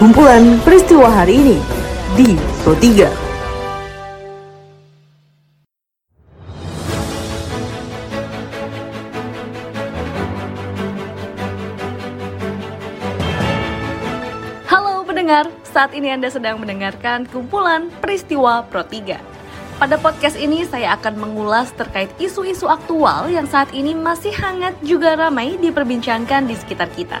Kumpulan peristiwa hari ini di Pro 3. pendengar, saat ini Anda sedang mendengarkan kumpulan peristiwa Pro 3. Pada podcast ini saya akan mengulas terkait isu-isu aktual yang saat ini masih hangat juga ramai diperbincangkan di sekitar kita.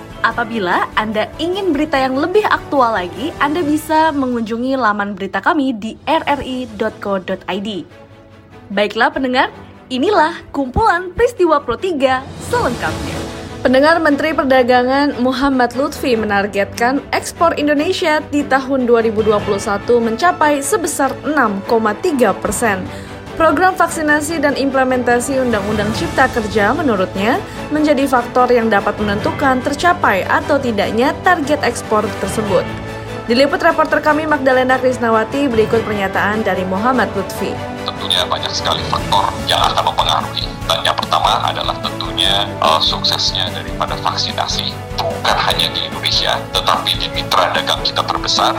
Apabila Anda ingin berita yang lebih aktual lagi, Anda bisa mengunjungi laman berita kami di rri.co.id. Baiklah pendengar, inilah kumpulan peristiwa Pro 3 selengkapnya. Pendengar Menteri Perdagangan Muhammad Lutfi menargetkan ekspor Indonesia di tahun 2021 mencapai sebesar 6,3 persen. Program vaksinasi dan implementasi Undang-Undang Cipta Kerja menurutnya menjadi faktor yang dapat menentukan tercapai atau tidaknya target ekspor tersebut. Diliput reporter kami Magdalena Krisnawati berikut pernyataan dari Muhammad Lutfi. Tentunya banyak sekali faktor yang akan mempengaruhi. Dan yang pertama adalah tentunya uh, suksesnya daripada vaksinasi bukan hanya di Indonesia tetapi di mitra dagang kita terbesar.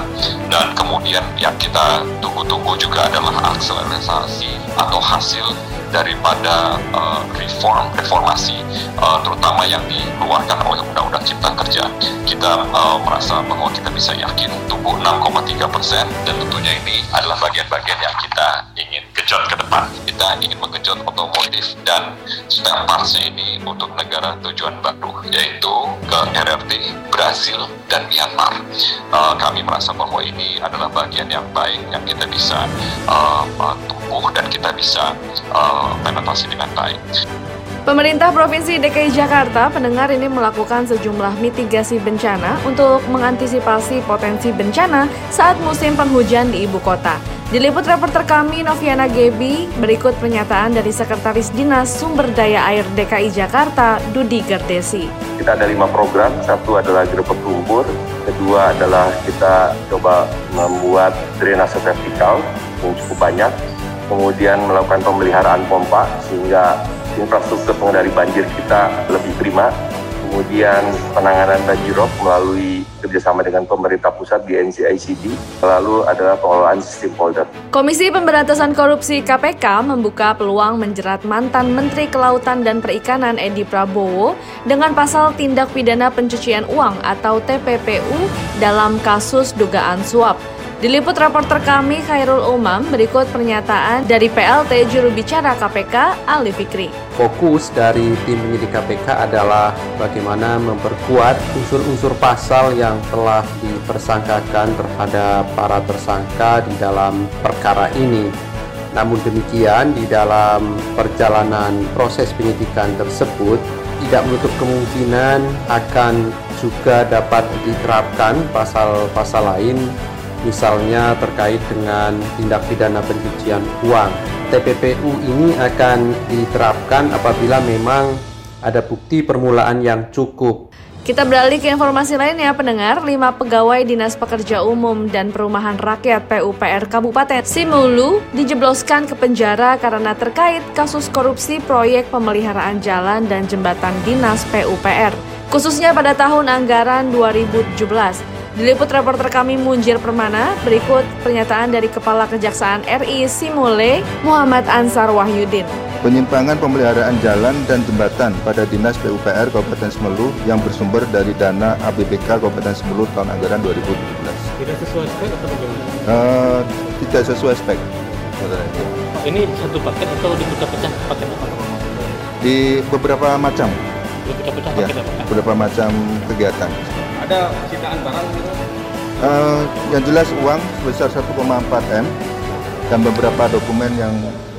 Dan kemudian yang kita tunggu-tunggu juga adalah akselerasi atau hasil daripada uh, reform reformasi uh, terutama yang dikeluarkan oleh Undang-Undang Cipta Kerja. Kita uh, merasa bahwa kita bisa yakin tumbuh 6,3 persen dan tentunya ini adalah bagian-bagian yang kita ingin ke depan kita ingin mengejut otomotif dan spare partsnya ini untuk negara tujuan baru yaitu ke RRT, Brasil, dan Myanmar uh, kami merasa bahwa ini adalah bagian yang baik yang kita bisa uh, tumbuh dan kita bisa uh, penetrasi dengan baik. Pemerintah Provinsi DKI Jakarta pendengar ini melakukan sejumlah mitigasi bencana untuk mengantisipasi potensi bencana saat musim penghujan di ibu kota. Diliput reporter kami Noviana Gebi, berikut pernyataan dari Sekretaris Dinas Sumber Daya Air DKI Jakarta, Dudi Gerdesi. Kita ada lima program, satu adalah gerbek lumpur, kedua adalah kita coba membuat drainase vertikal yang cukup banyak, kemudian melakukan pemeliharaan pompa sehingga infrastruktur pengendali banjir kita lebih prima, kemudian penanganan banjirop melalui kerjasama dengan pemerintah pusat di NCICD, lalu adalah pengelolaan sistem polder. Komisi Pemberantasan Korupsi KPK membuka peluang menjerat mantan Menteri Kelautan dan Perikanan Edi Prabowo dengan pasal tindak pidana pencucian uang atau TPPU dalam kasus dugaan suap. Diliput reporter kami Khairul Umam, berikut pernyataan dari PLT juru bicara KPK Ali Fikri. Fokus dari tim penyidik KPK adalah bagaimana memperkuat unsur-unsur pasal yang telah dipersangkakan terhadap para tersangka di dalam perkara ini. Namun demikian, di dalam perjalanan proses penyidikan tersebut tidak menutup kemungkinan akan juga dapat diterapkan pasal-pasal lain misalnya terkait dengan tindak pidana pencucian uang. TPPU ini akan diterapkan apabila memang ada bukti permulaan yang cukup. Kita beralih ke informasi lainnya, pendengar. Lima pegawai Dinas Pekerja Umum dan Perumahan Rakyat PUPR Kabupaten Simulu dijebloskan ke penjara karena terkait kasus korupsi proyek pemeliharaan jalan dan jembatan Dinas PUPR, khususnya pada tahun anggaran 2017. Diliput reporter kami Munjir Permana, berikut pernyataan dari Kepala Kejaksaan RI Simule, Muhammad Ansar Wahyudin. Penyimpangan pemeliharaan jalan dan jembatan pada Dinas PUPR Kabupaten Semelu yang bersumber dari dana ABBK Kabupaten Semelu tahun anggaran 2017. Tidak sesuai spek atau bagaimana? Uh, tidak sesuai spek. Ini satu paket atau dipecah-pecah paket apa? Di beberapa macam. Dipecah-pecah ya, paket apa? Beberapa macam kegiatan ada sitaan barang gitu? Uh, yang jelas uang sebesar 1,4 M dan beberapa dokumen yang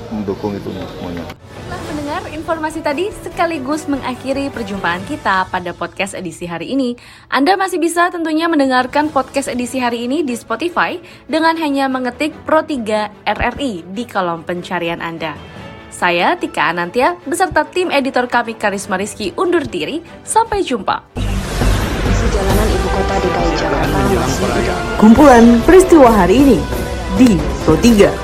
mendukung itu semuanya. Setelah mendengar informasi tadi sekaligus mengakhiri perjumpaan kita pada podcast edisi hari ini. Anda masih bisa tentunya mendengarkan podcast edisi hari ini di Spotify dengan hanya mengetik Pro3 RRI di kolom pencarian Anda. Saya Tika Anantia beserta tim editor kami Karisma Rizky undur diri. Sampai jumpa. Jalanan ibu kota DKI Jakarta masih Kumpulan peristiwa hari ini di Pro 3.